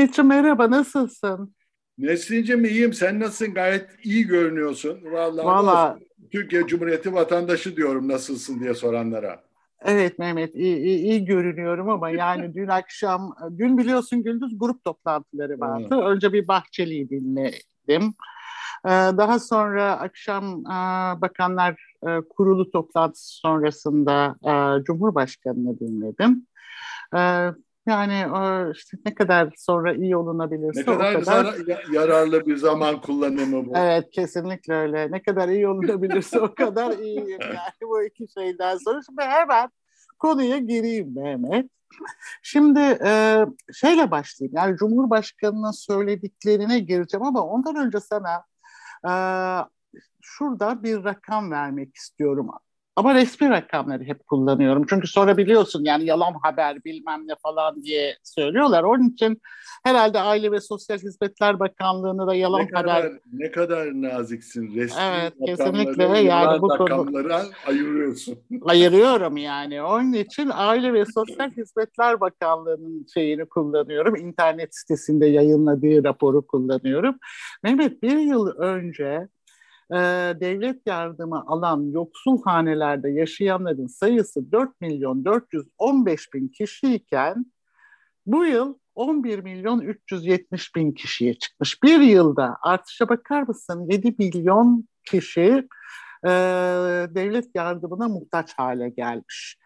Mehmetciğim merhaba, nasılsın? Neslinciğim iyiyim. Sen nasılsın? Gayet iyi görünüyorsun. Vallahi, Vallahi Türkiye Cumhuriyeti vatandaşı diyorum nasılsın diye soranlara. evet Mehmet iyi, iyi, iyi görünüyorum ama yani dün akşam, dün biliyorsun Gündüz grup toplantıları vardı. Önce bir Bahçeli'yi dinledim. Ee, Daha sonra akşam e, Bakanlar e, Kurulu toplantısı sonrasında e, Cumhurbaşkanı'nı dinledim. Yani e, işte ne kadar sonra iyi olunabilirse Ne kadar, o kadar yararlı bir zaman kullanımı bu. Evet kesinlikle öyle. Ne kadar iyi olunabilirse o kadar iyiyim yani bu iki şeyden sonra. Şimdi hemen konuya gireyim Mehmet. Şimdi e, şeyle başlayayım. Yani Cumhurbaşkanı'nın söylediklerine gireceğim ama ondan önce sana e, şurada bir rakam vermek istiyorum. Ama resmi rakamları hep kullanıyorum. Çünkü sonra biliyorsun yani yalan haber bilmem ne falan diye söylüyorlar. Onun için herhalde Aile ve Sosyal Hizmetler Bakanlığı'nı da yalan Ne kadar, haber ne kadar naziksin. Resmi Evet, kesinlikle. Yani bu konu- rakamları ayırıyorsun. ayırıyorum yani. Onun için Aile ve Sosyal Hizmetler Bakanlığı'nın şeyini kullanıyorum. İnternet sitesinde yayınladığı raporu kullanıyorum. Mehmet bir yıl önce e, devlet yardımı alan yoksul hanelerde yaşayanların sayısı 4 milyon 415 bin kişiyken bu yıl 11 milyon 370 bin kişiye çıkmış. Bir yılda artışa bakar mısın? 7 milyon kişi e, devlet yardımına muhtaç hale gelmiş.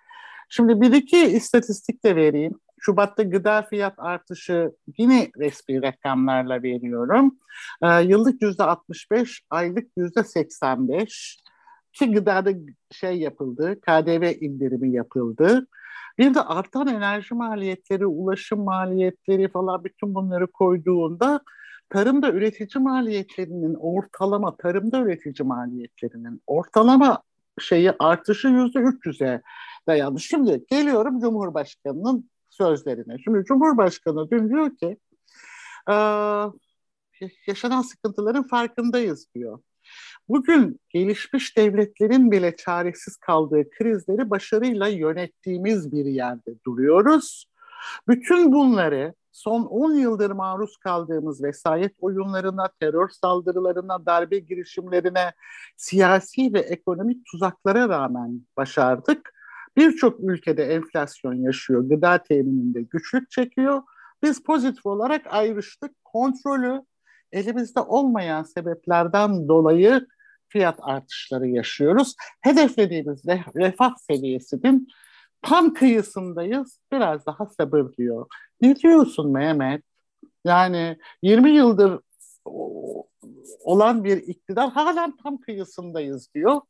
Şimdi bir iki istatistik de vereyim. Şubat'ta gıda fiyat artışı yine resmi rakamlarla veriyorum. E, yıllık yüzde 65, aylık yüzde 85 ki gıdada şey yapıldı, KDV indirimi yapıldı. Bir de artan enerji maliyetleri, ulaşım maliyetleri falan bütün bunları koyduğunda tarımda üretici maliyetlerinin ortalama, tarımda üretici maliyetlerinin ortalama şeyi artışı yüzde 300'e dayandı. Şimdi geliyorum Cumhurbaşkanı'nın sözlerine. Şimdi Cumhurbaşkanı dün diyor ki "Ee, yaşanan sıkıntıların farkındayız diyor. Bugün gelişmiş devletlerin bile çaresiz kaldığı krizleri başarıyla yönettiğimiz bir yerde duruyoruz. Bütün bunları son 10 yıldır maruz kaldığımız vesayet oyunlarına, terör saldırılarına, darbe girişimlerine, siyasi ve ekonomik tuzaklara rağmen başardık. Birçok ülkede enflasyon yaşıyor, gıda temininde güçlük çekiyor. Biz pozitif olarak ayrıştık. Kontrolü elimizde olmayan sebeplerden dolayı fiyat artışları yaşıyoruz. Hedeflediğimiz re- refah seviyesinin tam kıyısındayız. Biraz daha sabır diyor. Ne diyorsun Mehmet? Yani 20 yıldır olan bir iktidar halen tam kıyısındayız diyor.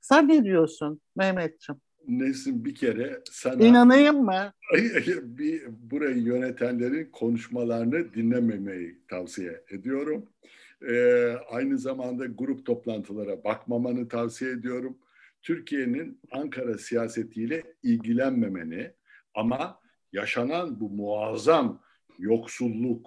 Sen ne diyorsun Mehmetciğim? Nesin bir kere sana İnanayım mı? bir burayı yönetenlerin konuşmalarını dinlememeyi tavsiye ediyorum. Ee, aynı zamanda grup toplantılara bakmamanı tavsiye ediyorum. Türkiye'nin Ankara siyasetiyle ilgilenmemeni ama yaşanan bu muazzam yoksulluk,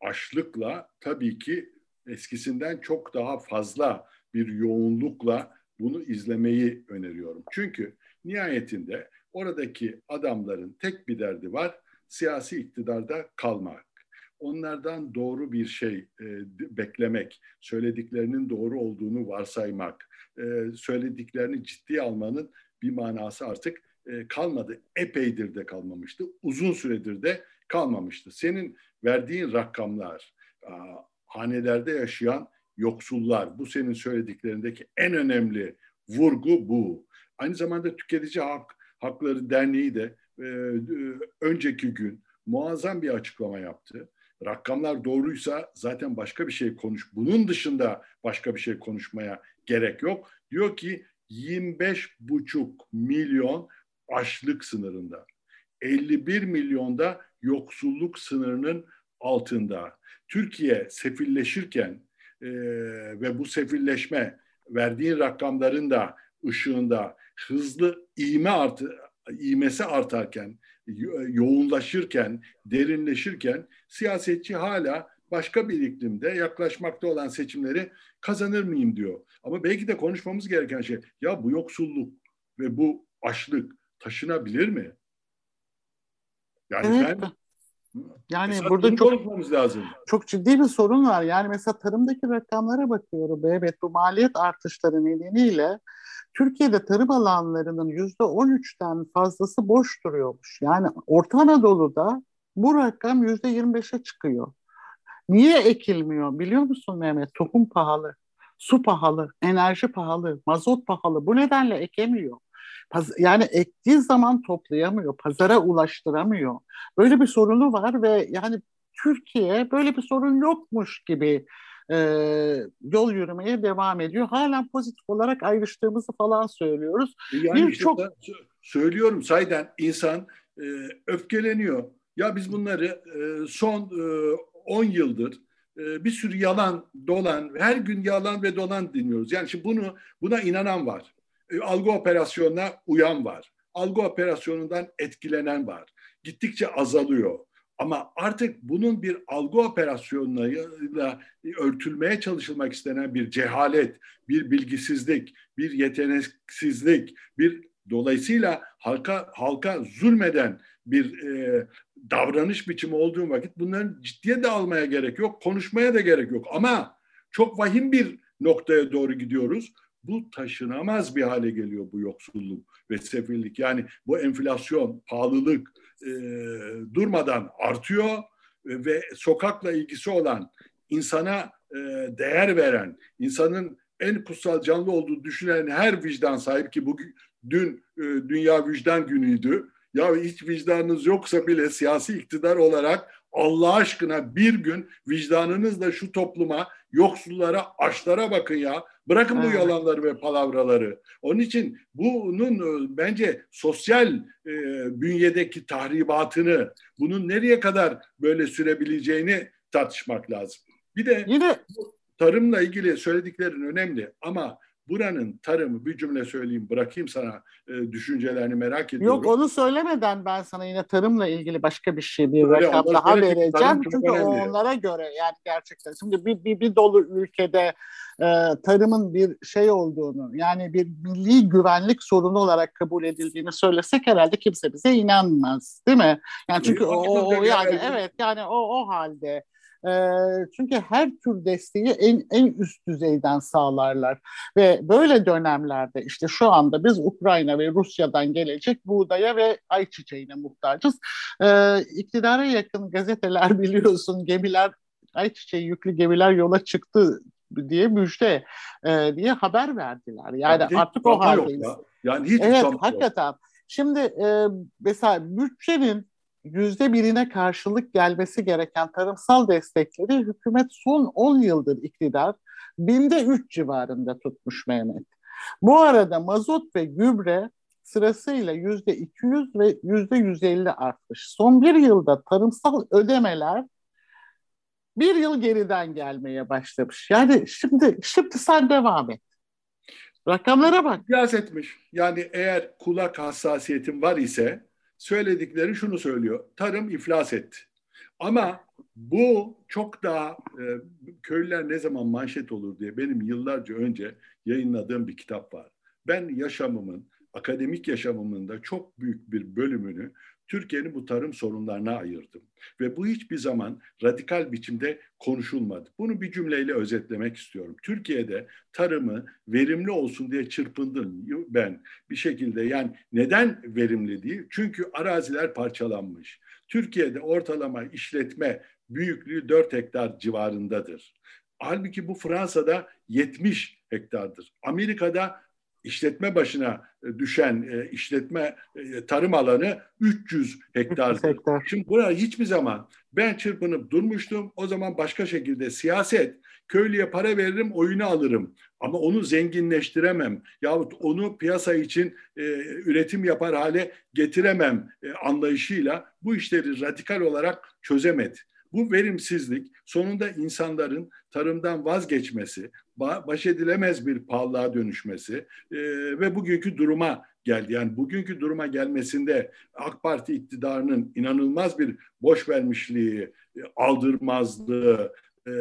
açlıkla tabii ki eskisinden çok daha fazla bir yoğunlukla bunu izlemeyi öneriyorum. Çünkü nihayetinde oradaki adamların tek bir derdi var, siyasi iktidarda kalmak. Onlardan doğru bir şey e, beklemek, söylediklerinin doğru olduğunu varsaymak, e, söylediklerini ciddiye almanın bir manası artık e, kalmadı. Epeydir de kalmamıştı, uzun süredir de kalmamıştı. Senin verdiğin rakamlar, a, hanelerde yaşayan yoksullar, bu senin söylediklerindeki en önemli vurgu bu. Aynı zamanda Tüketici Hak, Hakları Derneği de e, önceki gün muazzam bir açıklama yaptı. Rakamlar doğruysa zaten başka bir şey konuş. Bunun dışında başka bir şey konuşmaya gerek yok. Diyor ki 25,5 milyon açlık sınırında. 51 milyonda yoksulluk sınırının altında. Türkiye sefilleşirken e, ve bu sefilleşme verdiğin rakamların da ışığında hızlı iğme artı iğmesi artarken, yoğunlaşırken, derinleşirken siyasetçi hala başka bir iklimde yaklaşmakta olan seçimleri kazanır mıyım diyor. Ama belki de konuşmamız gereken şey ya bu yoksulluk ve bu açlık taşınabilir mi? Yani Evet. ben Yani Esas burada çok lazım. Çok ciddi bir sorun var. Yani mesela tarımdaki rakamlara bakıyorum. Evet bu maliyet artışları nedeniyle Türkiye'de tarım alanlarının yüzde on üçten fazlası boş duruyormuş. Yani Orta Anadolu'da bu rakam yüzde yirmi beşe çıkıyor. Niye ekilmiyor biliyor musun Mehmet? Tohum pahalı, su pahalı, enerji pahalı, mazot pahalı. Bu nedenle ekemiyor. Yani ektiği zaman toplayamıyor, pazara ulaştıramıyor. Böyle bir sorunu var ve yani Türkiye böyle bir sorun yokmuş gibi e, yol yürümeye devam ediyor. Halen pozitif olarak ayrıştığımızı falan söylüyoruz. Yani bir çok söylüyorum sayden insan e, öfkeleniyor. Ya biz bunları e, son e, 10 yıldır e, bir sürü yalan, dolan, her gün yalan ve dolan dinliyoruz. Yani şimdi bunu buna inanan var. E, algı operasyonuna uyan var. Algı operasyonundan etkilenen var. Gittikçe azalıyor. Ama artık bunun bir algı operasyonuyla örtülmeye çalışılmak istenen bir cehalet, bir bilgisizlik, bir yeteneksizlik, bir dolayısıyla halka halka zulmeden bir e, davranış biçimi olduğu vakit bunların ciddiye de almaya gerek yok, konuşmaya da gerek yok. Ama çok vahim bir noktaya doğru gidiyoruz. Bu taşınamaz bir hale geliyor bu yoksulluk ve sefillik. Yani bu enflasyon, pahalılık, e, durmadan artıyor ve sokakla ilgisi olan insana e, değer veren, insanın en kutsal canlı olduğu düşünen her vicdan sahip ki bugün dün e, Dünya Vicdan Günü'ydü. Ya hiç vicdanınız yoksa bile siyasi iktidar olarak Allah aşkına bir gün vicdanınızla şu topluma, yoksullara, açlara bakın ya. Bırakın bu yalanları ve palavraları. Onun için bunun e, bence sosyal e, bünyedeki tahribatını, bunun nereye kadar böyle sürebileceğini tartışmak lazım. Bir de Yine... tarımla ilgili söylediklerin önemli ama buranın tarımı bir cümle söyleyeyim bırakayım sana e, düşüncelerini merak ediyorum. Yok onu söylemeden ben sana yine tarımla ilgili başka bir şey bir rakam daha vereceğim. Çünkü onlara göre yani gerçekten şimdi bir, bir, bir dolu ülkede e, tarımın bir şey olduğunu yani bir milli güvenlik sorunu olarak kabul edildiğini söylesek herhalde kimse bize inanmaz değil mi? Yani çünkü e, o, o yani evet yani o o halde çünkü her tür desteği en, en üst düzeyden sağlarlar. Ve böyle dönemlerde işte şu anda biz Ukrayna ve Rusya'dan gelecek buğdaya ve ayçiçeğine muhtacız. E, iktidara yakın gazeteler biliyorsun gemiler ayçiçeği yüklü gemiler yola çıktı diye müjde e, diye haber verdiler. Yani ya artık o haldeyiz. Ya. Yani hiç evet hakikaten. Yok. Şimdi e, mesela bütçenin yüzde birine karşılık gelmesi gereken tarımsal destekleri hükümet son 10 yıldır iktidar binde 3 civarında tutmuş Mehmet. Bu arada mazot ve gübre sırasıyla yüzde 200 ve yüzde 150 artmış. Son bir yılda tarımsal ödemeler bir yıl geriden gelmeye başlamış. Yani şimdi şimdi sen devam et. Rakamlara bak. Kıyas etmiş. Yani eğer kulak hassasiyetin var ise söyledikleri şunu söylüyor. Tarım iflas etti. Ama bu çok daha e, köylüler ne zaman manşet olur diye benim yıllarca önce yayınladığım bir kitap var. Ben yaşamımın, akademik yaşamımın da çok büyük bir bölümünü Türkiye'nin bu tarım sorunlarına ayırdım. Ve bu hiçbir zaman radikal biçimde konuşulmadı. Bunu bir cümleyle özetlemek istiyorum. Türkiye'de tarımı verimli olsun diye çırpındım ben bir şekilde. Yani neden verimli değil? Çünkü araziler parçalanmış. Türkiye'de ortalama işletme büyüklüğü 4 hektar civarındadır. Halbuki bu Fransa'da 70 hektardır. Amerika'da işletme başına e, düşen e, işletme e, tarım alanı 300 hektardır. Hektar. Şimdi buraya hiçbir zaman ben çırpınıp durmuştum. O zaman başka şekilde siyaset köylüye para veririm oyunu alırım ama onu zenginleştiremem yahut onu piyasa için e, üretim yapar hale getiremem e, anlayışıyla bu işleri radikal olarak çözemedi. Bu verimsizlik sonunda insanların tarımdan vazgeçmesi, baş edilemez bir pahalılığa dönüşmesi e, ve bugünkü duruma geldi. Yani bugünkü duruma gelmesinde AK Parti iktidarının inanılmaz bir boş vermişliği, e, aldırmazlığı, e,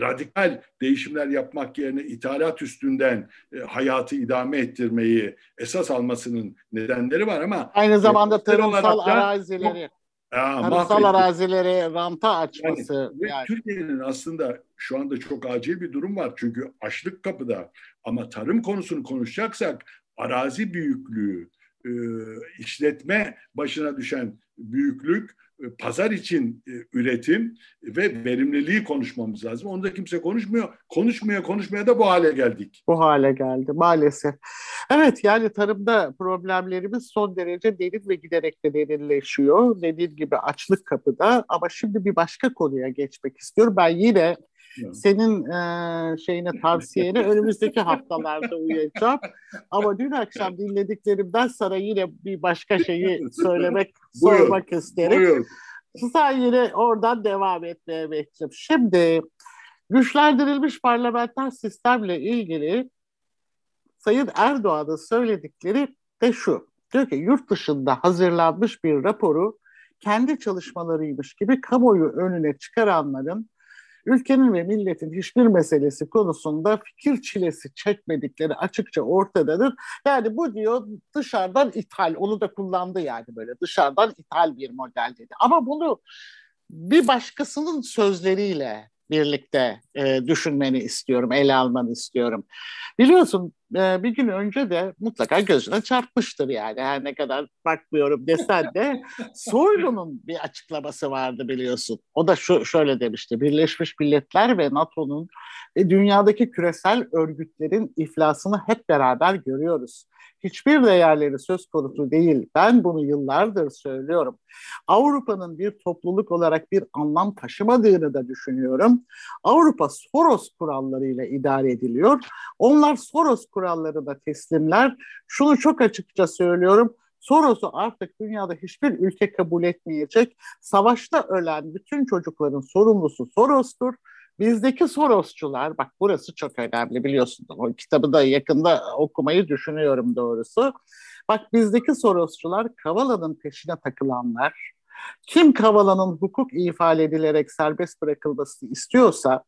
radikal değişimler yapmak yerine ithalat üstünden e, hayatı idame ettirmeyi esas almasının nedenleri var ama aynı zamanda tarımsal arazileri tarımsal arazileri ranta açması. Yani, yani. Türkiye'nin aslında şu anda çok acil bir durum var. Çünkü açlık kapıda. Ama tarım konusunu konuşacaksak arazi büyüklüğü, e, işletme başına düşen büyüklük pazar için e, üretim ve verimliliği konuşmamız lazım. Onu da kimse konuşmuyor. Konuşmaya konuşmaya da bu hale geldik. Bu hale geldi maalesef. Evet yani tarımda problemlerimiz son derece derin ve giderek de derinleşiyor. Dediğim gibi açlık kapıda ama şimdi bir başka konuya geçmek istiyorum. Ben yine senin e, şeyine tavsiyene önümüzdeki haftalarda uyacağım. Ama dün akşam dinlediklerimden sana yine bir başka şeyi söylemek, sormak isterim. Buyur. Sen yine oradan devam etmeye bekliyorum. Şimdi güçlendirilmiş parlamenter sistemle ilgili Sayın Erdoğan'ın söyledikleri de şu. Diyor ki yurt dışında hazırlanmış bir raporu kendi çalışmalarıymış gibi kamuoyu önüne çıkaranların ülkenin ve milletin hiçbir meselesi konusunda fikir çilesi çekmedikleri açıkça ortadadır. Yani bu diyor dışarıdan ithal, onu da kullandı yani böyle dışarıdan ithal bir model dedi. Ama bunu bir başkasının sözleriyle birlikte e, düşünmeni istiyorum, ele almanı istiyorum. Biliyorsun e, bir gün önce de mutlaka gözüne çarpmıştır yani her ne kadar bakmıyorum desen de Soylu'nun bir açıklaması vardı biliyorsun. O da şu şöyle demişti. Birleşmiş Milletler ve NATO'nun e, dünyadaki küresel örgütlerin iflasını hep beraber görüyoruz hiçbir değerleri söz konusu değil. Ben bunu yıllardır söylüyorum. Avrupa'nın bir topluluk olarak bir anlam taşımadığını da düşünüyorum. Avrupa Soros kurallarıyla idare ediliyor. Onlar Soros kurallarına teslimler. Şunu çok açıkça söylüyorum. Soros'u artık dünyada hiçbir ülke kabul etmeyecek. Savaşta ölen bütün çocukların sorumlusu Soros'tur. Bizdeki Sorosçular, bak burası çok önemli biliyorsun. O kitabı da yakında okumayı düşünüyorum doğrusu. Bak bizdeki Sorosçular Kavala'nın peşine takılanlar. Kim Kavala'nın hukuk ifade edilerek serbest bırakılması istiyorsa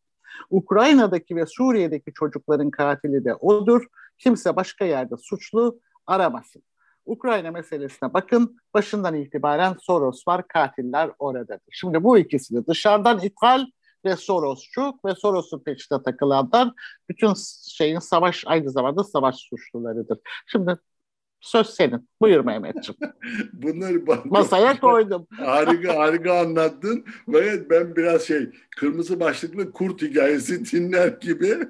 Ukrayna'daki ve Suriye'deki çocukların katili de odur. Kimse başka yerde suçlu aramasın. Ukrayna meselesine bakın. Başından itibaren Soros var, katiller oradadır. Şimdi bu ikisi de dışarıdan ithal ve Sorosçu ve Soros'un peşine takılanlar bütün şeyin savaş aynı zamanda savaş suçlularıdır. Şimdi söz senin. Buyur Mehmetciğim. Bunları bak, masaya koydum. harika harika anlattın. Ve ben biraz şey kırmızı başlıklı kurt hikayesi dinler gibi.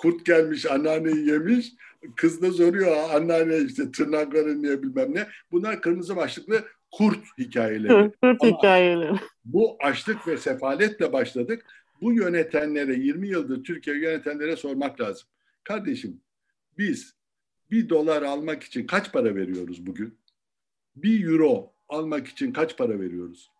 kurt gelmiş anneanneyi yemiş. Kız da soruyor anneanne işte tırnakları niye bilmem ne. Bunlar kırmızı başlıklı kurt hikayeleri. Kurt hikayeleri. Bu açlık ve sefaletle başladık. Bu yönetenlere 20 yıldır Türkiye yönetenlere sormak lazım. Kardeşim biz bir dolar almak için kaç para veriyoruz bugün? Bir euro almak için kaç para veriyoruz?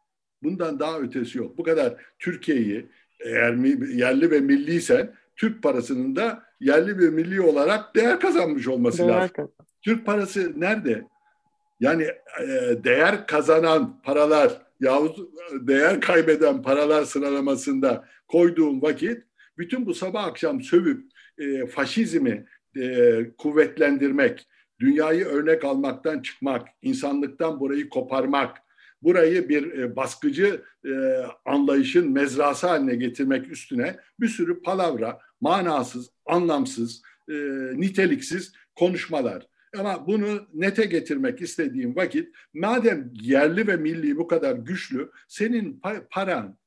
Bundan daha ötesi yok. Bu kadar Türkiye'yi eğer yerli ve milliysen Türk parasının da yerli ve milli olarak değer kazanmış olması değer lazım. Kazan. Türk parası nerede? Yani e, değer kazanan paralar yahut değer kaybeden paralar sıralamasında koyduğum vakit bütün bu sabah akşam sövüp e, faşizmi e, kuvvetlendirmek, dünyayı örnek almaktan çıkmak, insanlıktan burayı koparmak, burayı bir e, baskıcı e, anlayışın mezrası haline getirmek üstüne bir sürü palavra, manasız, anlamsız, e, niteliksiz konuşmalar. Ama bunu nete getirmek istediğim vakit madem yerli ve milli bu kadar güçlü senin paran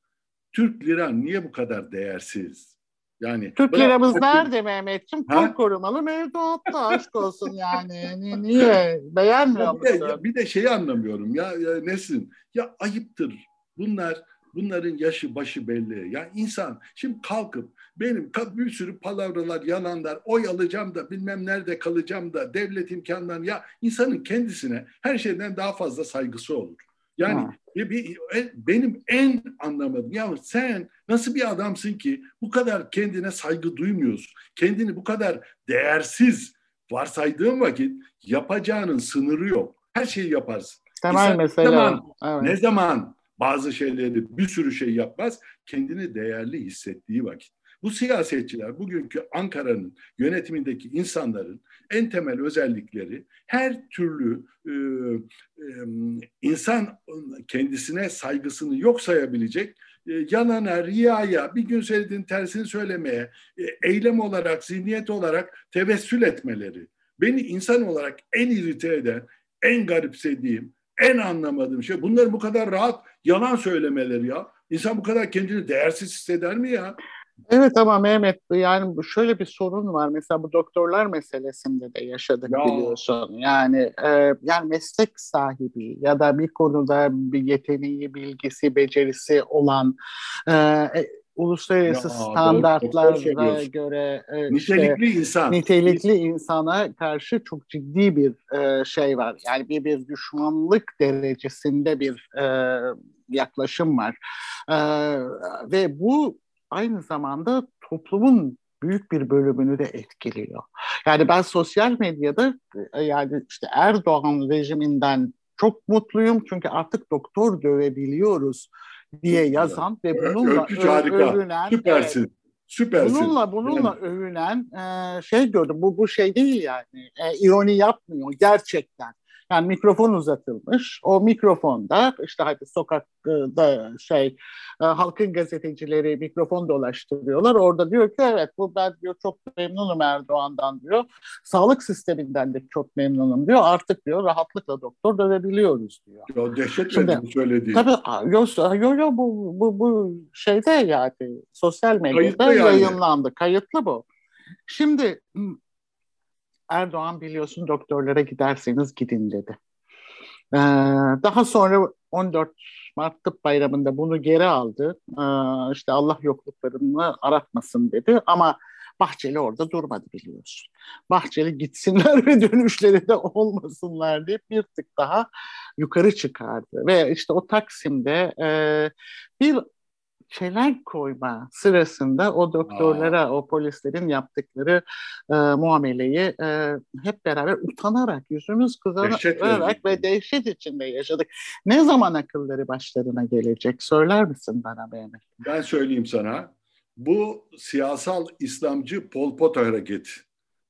Türk liran niye bu kadar değersiz? Yani Türk liramız nerede Mehmetciğim? Kur korumalı mevduatta aşk olsun yani. Niye? Beğenmiyor musun? Bir de, bir de şeyi anlamıyorum ya, ya Nesin. Ya ayıptır. Bunlar Bunların yaşı başı belli. Ya insan şimdi kalkıp benim bir sürü palavralar, yalanlar, oy alacağım da bilmem nerede kalacağım da devlet imkanları ya insanın kendisine her şeyden daha fazla saygısı olur. Yani ha. bir, e, benim en anlamadığım ya sen nasıl bir adamsın ki bu kadar kendine saygı duymuyorsun? Kendini bu kadar değersiz varsaydığın vakit yapacağının sınırı yok. Her şeyi yaparsın. Temel mesele. Ne zaman, evet. ne zaman bazı şeyleri bir sürü şey yapmaz. Kendini değerli hissettiği vakit. Bu siyasetçiler bugünkü Ankara'nın yönetimindeki insanların en temel özellikleri her türlü e, e, insan kendisine saygısını yok sayabilecek e, yalana, riyaya, bir gün söylediğin tersini söylemeye, e, eylem olarak, zihniyet olarak tevessül etmeleri. Beni insan olarak en irite eden, en garipsediğim, en anlamadığım şey bunları bu kadar rahat yalan söylemeleri ya. İnsan bu kadar kendini değersiz hisseder mi ya? Evet ama Mehmet yani şöyle bir sorun var. Mesela bu doktorlar meselesinde de yaşadık ya. biliyorsun. Yani e, yani meslek sahibi ya da bir konuda bir yeteneği, bilgisi, becerisi olan e, e uluslararası ya, standartlara göre e, nitelikli işte, insan nitelikli insana karşı çok ciddi bir e, şey var. Yani bir bir düşmanlık derecesinde bir e, yaklaşım var. E, ve bu aynı zamanda toplumun büyük bir bölümünü de etkiliyor. Yani ben sosyal medyada e, yani işte Erdoğan rejiminden çok mutluyum çünkü artık doktor dövebiliyoruz diye yazan ve bununla övünen Süpersin. Evet, Süpersin. Bununla bununla yani. övünen e, şey gördüm. Bu bu şey değil yani. E, ironi yapmıyor gerçekten. Yani mikrofon uzatılmış. O mikrofonda işte hadi sokakta şey e, halkın gazetecileri mikrofon dolaştırıyorlar. Orada diyor ki evet bu ben diyor çok memnunum Erdoğan'dan diyor. Sağlık sisteminden de çok memnunum diyor. Artık diyor rahatlıkla doktor dövebiliyoruz diyor. Ya dehşet Şimdi, bu söylediğin. Tabii yok yo, yo, bu, bu, bu şeyde yani sosyal medyada yani. yayınlandı. Kayıtlı bu. Şimdi Erdoğan biliyorsun doktorlara giderseniz gidin dedi. Ee, daha sonra 14 Mart Tıp Bayramı'nda bunu geri aldı. Ee, işte Allah yokluklarını aratmasın dedi ama Bahçeli orada durmadı biliyorsun. Bahçeli gitsinler ve dönüşleri de olmasınlar diye bir tık daha yukarı çıkardı. Ve işte o Taksim'de e, bir çelenk koyma sırasında o doktorlara, Aa. o polislerin yaptıkları e, muameleyi e, hep beraber utanarak, yüzümüz kızararak ve dehşet içinde yaşadık. Ne zaman akılları başlarına gelecek? Söyler misin bana Mehmet? Ben söyleyeyim sana. Bu siyasal İslamcı Pol Pot hareketi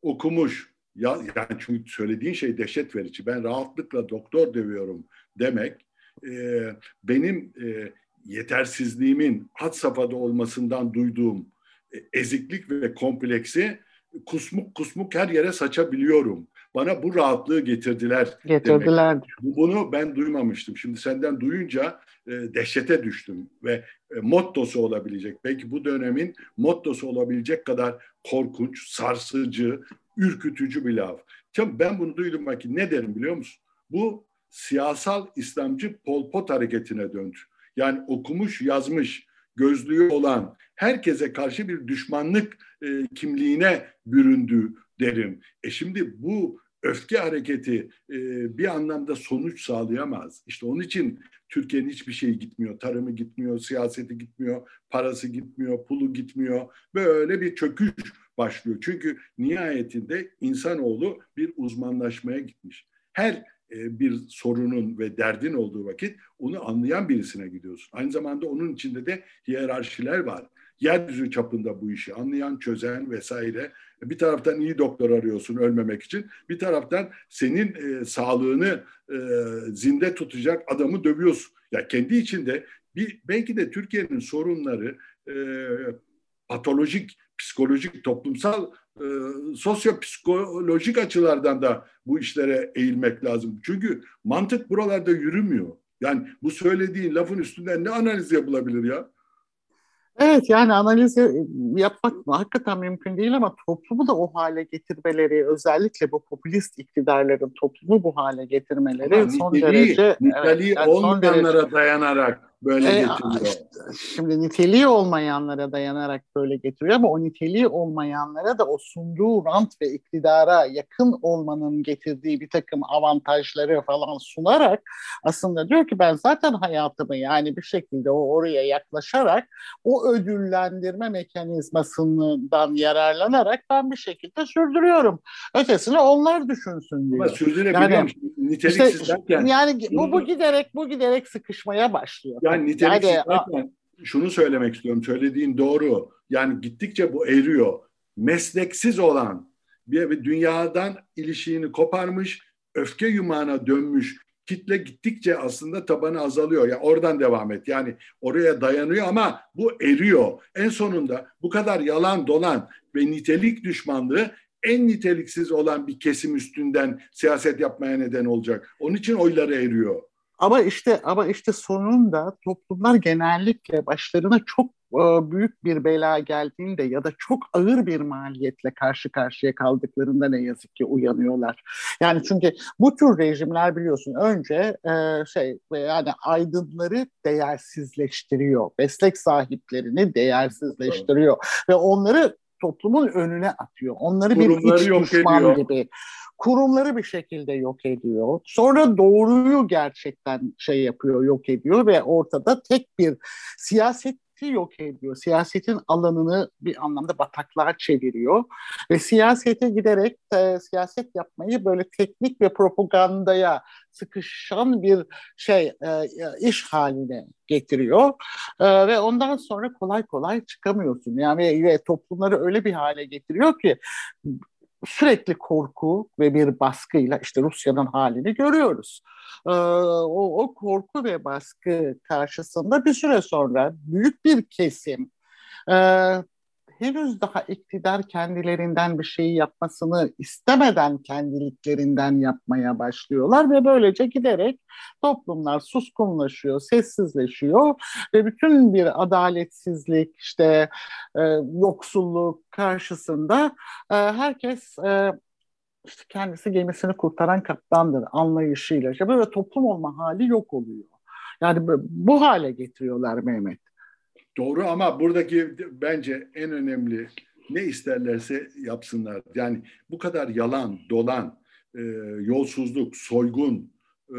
okumuş. Ya, yani çünkü söylediğin şey dehşet verici. Ben rahatlıkla doktor dövüyorum demek e, benim e, yetersizliğimin had safhada olmasından duyduğum e, eziklik ve kompleksi kusmuk kusmuk her yere saçabiliyorum. Bana bu rahatlığı getirdiler. Getirdiler. Demek. Bunu ben duymamıştım. Şimdi senden duyunca e, dehşete düştüm ve e, mottosu olabilecek, belki bu dönemin mottosu olabilecek kadar korkunç, sarsıcı, ürkütücü bir laf. Şimdi ben bunu duydum ki ne derim biliyor musun? Bu siyasal İslamcı Pol Pot hareketine döndü. Yani okumuş, yazmış, gözlüğü olan herkese karşı bir düşmanlık e, kimliğine büründü derim. E şimdi bu öfke hareketi e, bir anlamda sonuç sağlayamaz. İşte onun için Türkiye'nin hiçbir şeyi gitmiyor. Tarımı gitmiyor, siyaseti gitmiyor, parası gitmiyor, pulu gitmiyor. Böyle bir çöküş başlıyor. Çünkü nihayetinde insanoğlu bir uzmanlaşmaya gitmiş. Her bir sorunun ve derdin olduğu vakit onu anlayan birisine gidiyorsun. Aynı zamanda onun içinde de hiyerarşiler var. Yeryüzü çapında bu işi anlayan, çözen vesaire. Bir taraftan iyi doktor arıyorsun ölmemek için. Bir taraftan senin e, sağlığını e, zinde tutacak adamı dövüyorsun. Ya kendi içinde bir belki de Türkiye'nin sorunları e, patolojik, psikolojik, toplumsal e, sosyopsikolojik açılardan da bu işlere eğilmek lazım. Çünkü mantık buralarda yürümüyor. Yani bu söylediğin lafın üstünden ne analiz yapılabilir ya? Evet yani analiz yapmak hakikaten mümkün değil ama toplumu da o hale getirmeleri özellikle bu popülist iktidarların toplumu bu hale getirmeleri ama son niteliği, derece niteliği evet, yani olmayanlara derece, dayanarak böyle e, getiriyor. Şimdi niteliği olmayanlara dayanarak böyle getiriyor ama o niteliği olmayanlara da o sunduğu rant ve iktidara yakın olmanın getirdiği bir takım avantajları falan sunarak aslında diyor ki ben zaten hayatımı yani bir şekilde o oraya yaklaşarak o ödüllendirme mekanizmasından yararlanarak ben bir şekilde sürdürüyorum. Ötesini onlar düşünsün diyor. Ama sürdürebiliyor yani, Niteliksiz işte, Yani bu, bu giderek bu giderek sıkışmaya başlıyor. Yani niteliksiz yani, derken şunu söylemek istiyorum. Söylediğin doğru. Yani gittikçe bu eriyor. Mesleksiz olan bir dünyadan ilişiğini koparmış, öfke yumağına dönmüş kitle gittikçe aslında tabanı azalıyor. Yani oradan devam et. Yani oraya dayanıyor ama bu eriyor. En sonunda bu kadar yalan dolan ve nitelik düşmanlığı en niteliksiz olan bir kesim üstünden siyaset yapmaya neden olacak. Onun için oyları eriyor. Ama işte ama işte sonunda toplumlar genellikle başlarına çok e, büyük bir bela geldiğinde ya da çok ağır bir maliyetle karşı karşıya kaldıklarında ne yazık ki uyanıyorlar. Yani çünkü bu tür rejimler biliyorsun önce e, şey yani aydınları değersizleştiriyor. Meslek sahiplerini değersizleştiriyor ve onları toplumun önüne atıyor. Onları bir iç düşman ediyor. gibi kurumları bir şekilde yok ediyor. Sonra doğruyu gerçekten şey yapıyor, yok ediyor ve ortada tek bir siyaset yok ediyor. Siyasetin alanını bir anlamda bataklığa çeviriyor ve siyasete giderek e, siyaset yapmayı böyle teknik ve propagandaya sıkışan bir şey e, iş haline getiriyor e, ve ondan sonra kolay kolay çıkamıyorsun. Yani ve toplumları öyle bir hale getiriyor ki sürekli korku ve bir baskıyla işte Rusya'nın halini görüyoruz. Ee, o, o korku ve baskı karşısında bir süre sonra büyük bir kesim e, henüz daha iktidar kendilerinden bir şeyi yapmasını istemeden kendiliklerinden yapmaya başlıyorlar ve böylece giderek toplumlar suskunlaşıyor, sessizleşiyor ve bütün bir adaletsizlik, işte e, yoksulluk karşısında e, herkes e, işte kendisi gemisini kurtaran kaptandır anlayışıyla. İşte böyle toplum olma hali yok oluyor. Yani bu hale getiriyorlar Mehmet. Doğru ama buradaki bence en önemli ne isterlerse yapsınlar. Yani bu kadar yalan, dolan, e, yolsuzluk, soygun e,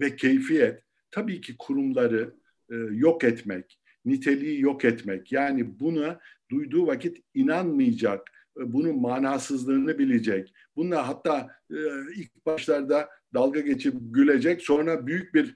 ve keyfiyet tabii ki kurumları e, yok etmek, niteliği yok etmek. Yani buna duyduğu vakit inanmayacak, e, bunun manasızlığını bilecek. Bununla hatta e, ilk başlarda dalga geçip gülecek, sonra büyük bir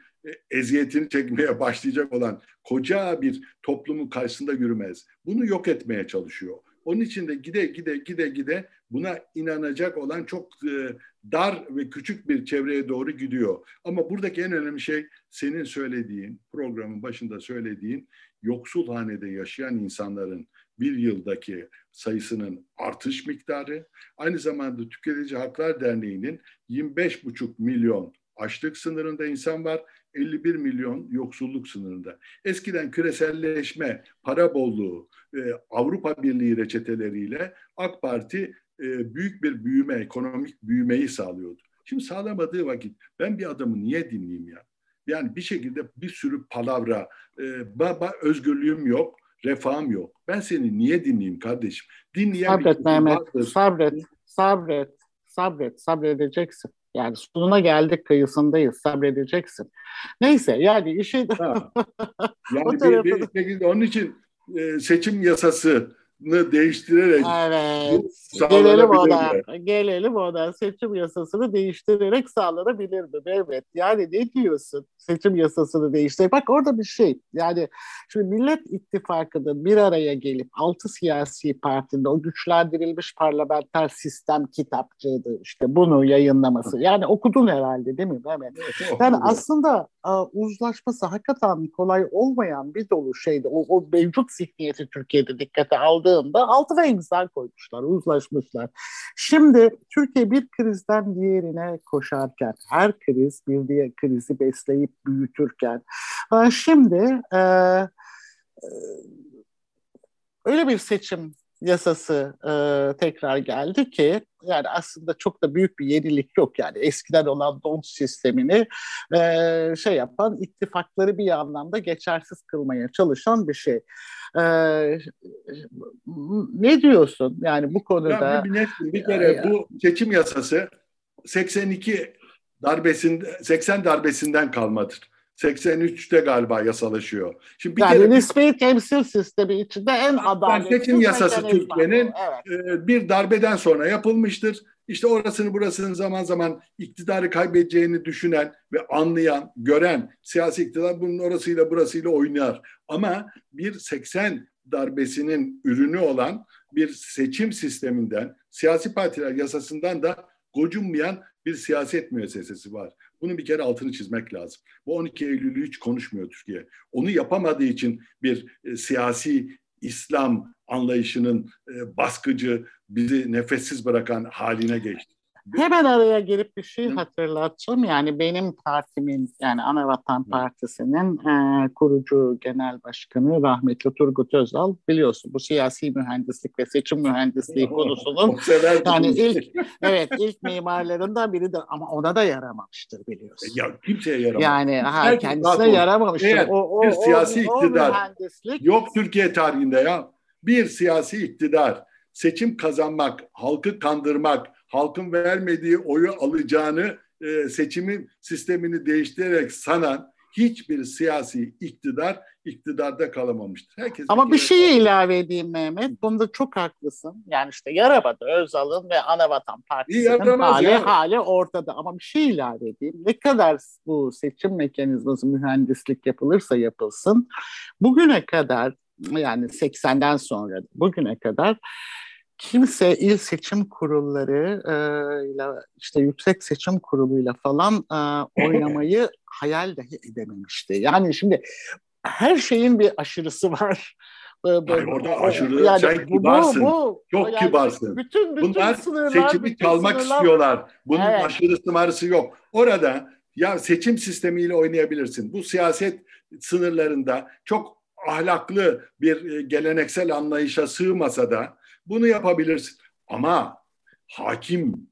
eziyetini çekmeye başlayacak olan koca bir toplumun karşısında yürümez. Bunu yok etmeye çalışıyor. Onun için de gide gide gide gide buna inanacak olan çok e, dar ve küçük bir çevreye doğru gidiyor. Ama buradaki en önemli şey senin söylediğin, programın başında söylediğin yoksul hanede yaşayan insanların bir yıldaki sayısının artış miktarı, aynı zamanda Tüketici Haklar Derneği'nin 25,5 milyon açlık sınırında insan var 51 milyon yoksulluk sınırında. Eskiden küreselleşme, para bolluğu, e, Avrupa Birliği reçeteleriyle AK Parti e, büyük bir büyüme, ekonomik büyümeyi sağlıyordu. Şimdi sağlamadığı vakit ben bir adamı niye dinleyeyim ya? Yani bir şekilde bir sürü palavra, e, baba özgürlüğüm yok, refahım yok. Ben seni niye dinleyeyim kardeşim? Dinleyen sabret Mehmet, vardır. sabret, sabret, sabret, sabredeceksin. Yani sonuna geldik kıyısındayız. Sabredeceksin. Neyse yani işi... yani bir, bir şekilde onun için e, seçim yasası değiştirerek evet. gelelim ona. Gelelim ona. Seçim yasasını değiştirerek sağlanabilir mi? Evet. Yani ne diyorsun? Seçim yasasını değiştir. Bak orada bir şey. Yani şimdi Millet İttifakı'nın bir araya gelip altı siyasi partinin o güçlendirilmiş parlamenter sistem kitapçığıydı. işte bunu yayınlaması. Yani okudun herhalde değil mi Mehmet? Evet, yani aslında uzlaşması hakikaten kolay olmayan bir dolu şeydi. O, o mevcut zihniyeti Türkiye'de dikkate aldığında altına imza koymuşlar, uzlaşmışlar. Şimdi Türkiye bir krizden diğerine koşarken, her kriz bir diğer krizi besleyip büyütürken, şimdi e, e, öyle bir seçim yasası e, tekrar geldi ki yani aslında çok da büyük bir yenilik yok yani eskiden olan don sistemini e, şey yapan ittifakları bir anlamda geçersiz kılmaya çalışan bir şey. E, ne diyorsun yani bu konuda? Ya, bir, net, bir kere e, bu seçim yasası 82 darbesinde 80 darbesinden kalmadır. 83'te galiba yasalaşıyor. Şimdi bir yani kere, nispi temsil sistemi içinde en adaletli seçim yasası Türkiye'nin evet. e, bir darbeden sonra yapılmıştır. işte orasını burasını zaman zaman iktidarı kaybedeceğini düşünen ve anlayan, gören siyasi iktidar bunun orasıyla burasıyla oynar. Ama bir 80 darbesinin ürünü olan bir seçim sisteminden, siyasi partiler yasasından da gocunmayan bir siyaset müessesesi var. Bunun bir kere altını çizmek lazım. Bu 12 Eylül'ü hiç konuşmuyor Türkiye. Onu yapamadığı için bir e, siyasi İslam anlayışının e, baskıcı, bizi nefessiz bırakan haline geçti. Hemen araya girip bir şey hatırlatacağım. Yani benim partimin yani Anavatan Partisi'nin e, kurucu genel başkanı rahmetli Turgut Özal biliyorsun bu siyasi mühendislik ve seçim mühendisliği konusunun yani ilk evet ilk mimarlarından biri de ama ona da yaramamıştır biliyorsun. Ya kimseye yaramamış. Yani ha, kendisine yaramamıştır. Eğer o, o, bir siyasi o, iktidar o mühendislik... yok Türkiye tarihinde ya. Bir siyasi iktidar seçim kazanmak, halkı kandırmak, halkın vermediği oyu alacağını e, seçimin sistemini değiştirerek sanan hiçbir siyasi iktidar iktidarda kalamamıştır. Herkes Ama bir, bir şey ilave edeyim Mehmet. Bunda çok haklısın. Yani işte yaramadı Özal'ın ve Anavatan Partisi'nin hali, ya. hali ortada. Ama bir şey ilave edeyim. Ne kadar bu seçim mekanizması mühendislik yapılırsa yapılsın bugüne kadar yani 80'den sonra bugüne kadar kimse il seçim kurulları e, ile işte yüksek seçim kuruluyla falan e, oynamayı hayal dahi edememişti. Yani şimdi her şeyin bir aşırısı var. Hayır, orada aşırı yani, sen kibarsın. Bu, bu, Çok yani kibarsın. Bütün, bütün Bunlar sınırlar, seçimi bütün çalmak sınırlar, istiyorlar. Bunun evet. aşırısı marısı yok. Orada ya seçim sistemiyle oynayabilirsin. Bu siyaset sınırlarında çok ahlaklı bir e, geleneksel anlayışa sığmasa da bunu yapabilirsin. Ama hakim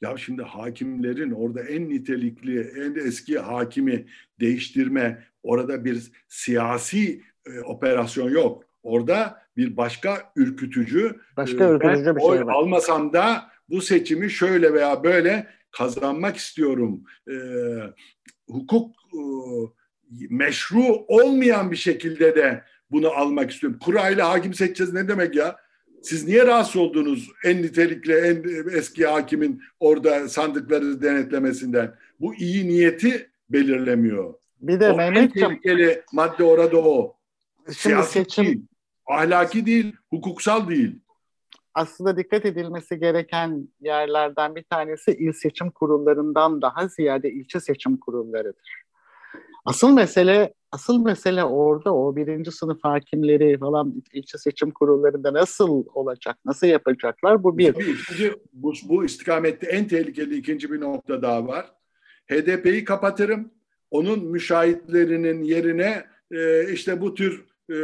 ya şimdi hakimlerin orada en nitelikli, en eski hakimi değiştirme, orada bir siyasi e, operasyon yok. Orada bir başka ürkütücü, başka e, ürkütücü bir şey var. almasam da bu seçimi şöyle veya böyle kazanmak istiyorum. E, hukuk e, meşru olmayan bir şekilde de bunu almak istiyorum. Kurayla hakim seçeceğiz ne demek ya? Siz niye rahatsız oldunuz en nitelikli, en eski hakimin orada sandıkları denetlemesinden? Bu iyi niyeti belirlemiyor. Bir de o Mehmetciğim. En tehlikeli madde orada o. Siyasi seçim... değil, ahlaki değil, hukuksal değil. Aslında dikkat edilmesi gereken yerlerden bir tanesi il seçim kurullarından daha ziyade ilçe seçim kurullarıdır. Asıl mesele asıl mesele orada o birinci sınıf hakimleri falan ilçe seçim kurullarında nasıl olacak, nasıl yapacaklar bu bir. İkinci, bu, bu istikamette en tehlikeli ikinci bir nokta daha var. HDP'yi kapatırım. Onun müşahitlerinin yerine e, işte bu tür e,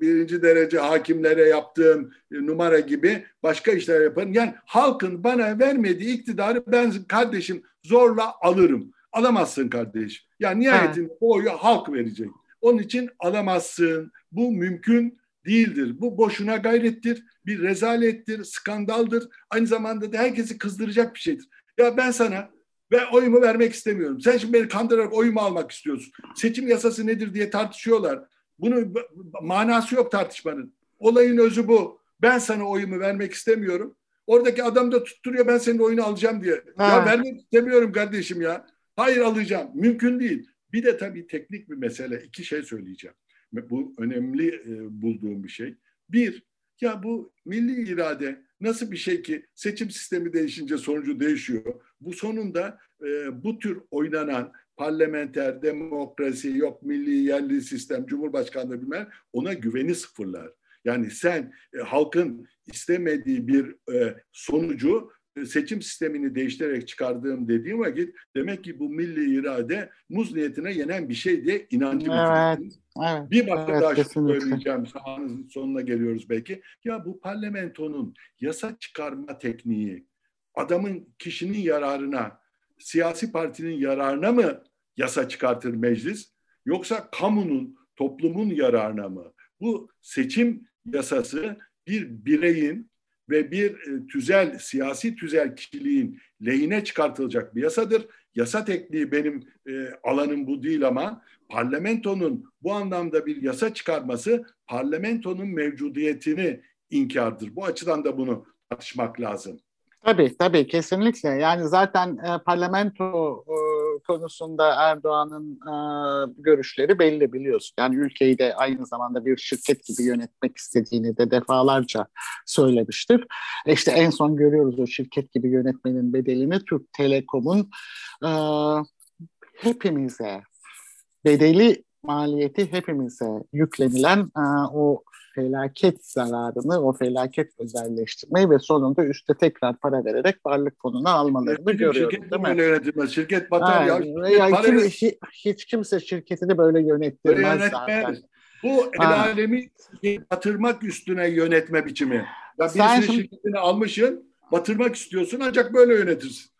birinci derece hakimlere yaptığım e, numara gibi başka işler yaparım. Yani halkın bana vermediği iktidarı ben kardeşim zorla alırım. Alamazsın kardeşim. Yani nihayetinde bu oyu halk verecek. Onun için alamazsın. Bu mümkün değildir. Bu boşuna gayrettir, bir rezalettir, skandaldır. Aynı zamanda da herkesi kızdıracak bir şeydir. Ya ben sana ve oyumu vermek istemiyorum. Sen şimdi beni kandırarak oyumu almak istiyorsun. Seçim yasası nedir diye tartışıyorlar. Bunun manası yok tartışmanın. Olayın özü bu. Ben sana oyumu vermek istemiyorum. Oradaki adam da tutturuyor ben senin oyunu alacağım diye. Ha. Ya vermek istemiyorum kardeşim ya. Hayır alacağım. Mümkün değil. Bir de tabii teknik bir mesele. İki şey söyleyeceğim. Bu önemli e, bulduğum bir şey. Bir, ya bu milli irade nasıl bir şey ki seçim sistemi değişince sonucu değişiyor. Bu sonunda e, bu tür oynanan parlamenter demokrasi yok milli yerli sistem cumhurbaşkanlığı bilmem ona güveni sıfırlar. Yani sen e, halkın istemediği bir e, sonucu seçim sistemini değiştirerek çıkardığım dediğim vakit demek ki bu milli irade muz niyetine yenen bir şey diye inancı evet, evet, bir başka evet, daha kesinlikle. söyleyeceğim. Sahanın sonuna geliyoruz belki. Ya bu parlamentonun yasa çıkarma tekniği adamın kişinin yararına, siyasi partinin yararına mı yasa çıkartır meclis? Yoksa kamunun, toplumun yararına mı? Bu seçim yasası bir bireyin ve bir e, tüzel, siyasi tüzel kişiliğin lehine çıkartılacak bir yasadır. Yasa tekniği benim e, alanım bu değil ama parlamentonun bu anlamda bir yasa çıkarması parlamentonun mevcudiyetini inkardır. Bu açıdan da bunu tartışmak lazım. Tabii tabii kesinlikle. Yani zaten e, parlamento e, konusunda Erdoğan'ın e, görüşleri belli biliyorsun. Yani ülkeyi de aynı zamanda bir şirket gibi yönetmek istediğini de defalarca söylemiştir. E işte en son görüyoruz o şirket gibi yönetmenin bedelini Türk Telekom'un e, hepimize bedeli maliyeti hepimize yüklenilen e, o felaket zararını, o felaket özelleştirmeyi ve sonunda üstte tekrar para vererek varlık fonunu almalarını evet, görüyoruz. Şirket değil mi? böyle yönetilmez. Şirket batar ya. ya kim, hiç, hiç kimse şirketini böyle yönettirmez böyle zaten. Bu el alemi batırmak üstüne yönetme biçimi. Ya birisinin şimdi... şirketini almışsın, batırmak istiyorsun ancak böyle yönetirsin.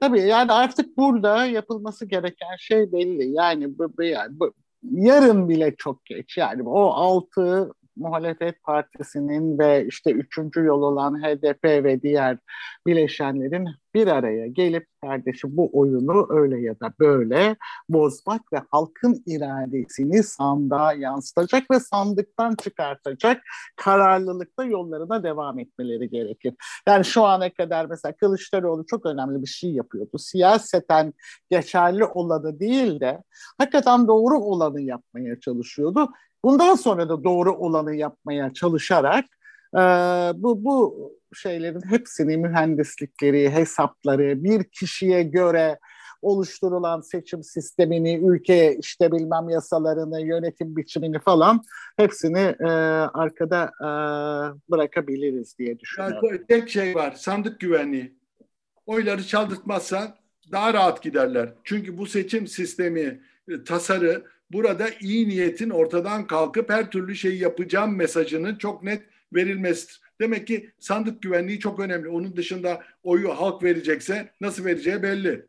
Tabii yani artık burada yapılması gereken şey belli. Yani bu, yani bu, yarın bile çok geç. Yani o altı muhalefet partisinin ve işte üçüncü yol olan HDP ve diğer bileşenlerin bir araya gelip kardeşim bu oyunu öyle ya da böyle bozmak ve halkın iradesini sandığa yansıtacak ve sandıktan çıkartacak kararlılıkla yollarına devam etmeleri gerekir. Yani şu ana kadar mesela Kılıçdaroğlu çok önemli bir şey yapıyordu. Siyaseten geçerli olanı değil de hakikaten doğru olanı yapmaya çalışıyordu. Bundan sonra da doğru olanı yapmaya çalışarak e, bu, bu şeylerin hepsini mühendislikleri, hesapları bir kişiye göre oluşturulan seçim sistemini, ülke işte bilmem yasalarını, yönetim biçimini falan hepsini e, arkada e, bırakabiliriz diye düşünüyorum. Yani tek şey var, sandık güvenliği. Oyları çaldırtmazsan daha rahat giderler. Çünkü bu seçim sistemi, e, tasarı burada iyi niyetin ortadan kalkıp her türlü şeyi yapacağım mesajının çok net verilmesidir. Demek ki sandık güvenliği çok önemli. Onun dışında oyu halk verecekse nasıl vereceği belli.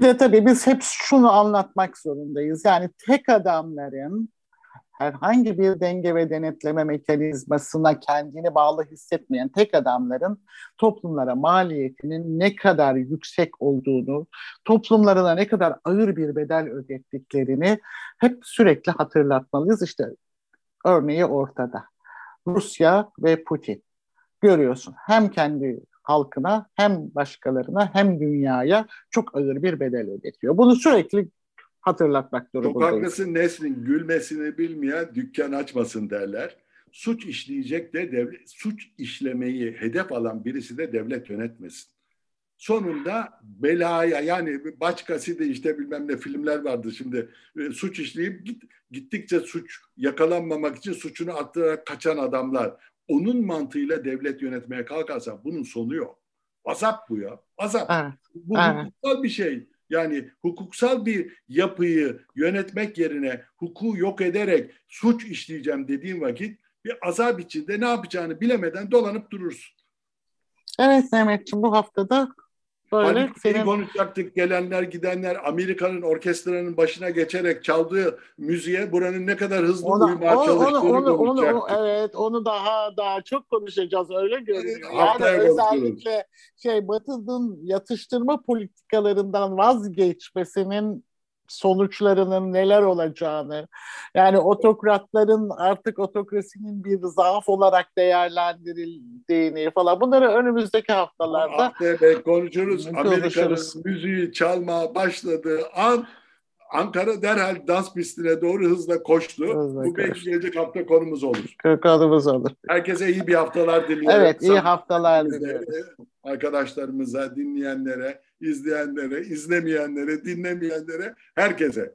Bir de tabii biz hep şunu anlatmak zorundayız. Yani tek adamların herhangi bir denge ve denetleme mekanizmasına kendini bağlı hissetmeyen tek adamların toplumlara maliyetinin ne kadar yüksek olduğunu, toplumlarına ne kadar ağır bir bedel ödettiklerini hep sürekli hatırlatmalıyız. İşte örneği ortada. Rusya ve Putin. Görüyorsun hem kendi halkına hem başkalarına hem dünyaya çok ağır bir bedel ödetiyor. Bunu sürekli hatırlatmak durumundayız. Çok haklısın Nesrin. Gülmesini bilmeyen dükkan açmasın derler. Suç işleyecek de devlet, suç işlemeyi hedef alan birisi de devlet yönetmesin. Sonunda belaya yani başkası da işte bilmem ne filmler vardı şimdi e, suç işleyip git, gittikçe suç yakalanmamak için suçunu attırarak kaçan adamlar. Onun mantığıyla devlet yönetmeye kalkarsa bunun sonu yok. Azap bu ya. Azap. Evet. Bu evet. bir şey. Yani hukuksal bir yapıyı yönetmek yerine hukuku yok ederek suç işleyeceğim dediğin vakit bir azap içinde ne yapacağını bilemeden dolanıp durursun. Evet Mehmetciğim bu haftada hani senin... konuşacaktık gelenler gidenler Amerika'nın orkestranın başına geçerek çaldığı müziğe buranın ne kadar hızlı ona, uymaya onu, çalıştığını onu, onu, onu, Evet onu daha daha çok konuşacağız öyle görünüyor. Yani özellikle şey Batı'nın yatıştırma politikalarından vazgeçmesinin sonuçlarının neler olacağını, yani otokratların artık otokrasinin bir zaaf olarak değerlendirildiğini falan bunları önümüzdeki haftalarda Haftaya konuşuruz. Amerika'nın müziği çalmaya başladığı an Ankara derhal dans pistine doğru hızla koştu. Hızla Bu belki gelecek hafta konumuz olur. Konumuz olur. Herkese iyi bir haftalar diliyorum. Evet iyi haftalar diliyorum. Arkadaşlarımıza, dinleyenlere, izleyenlere, izlemeyenlere, dinlemeyenlere, herkese.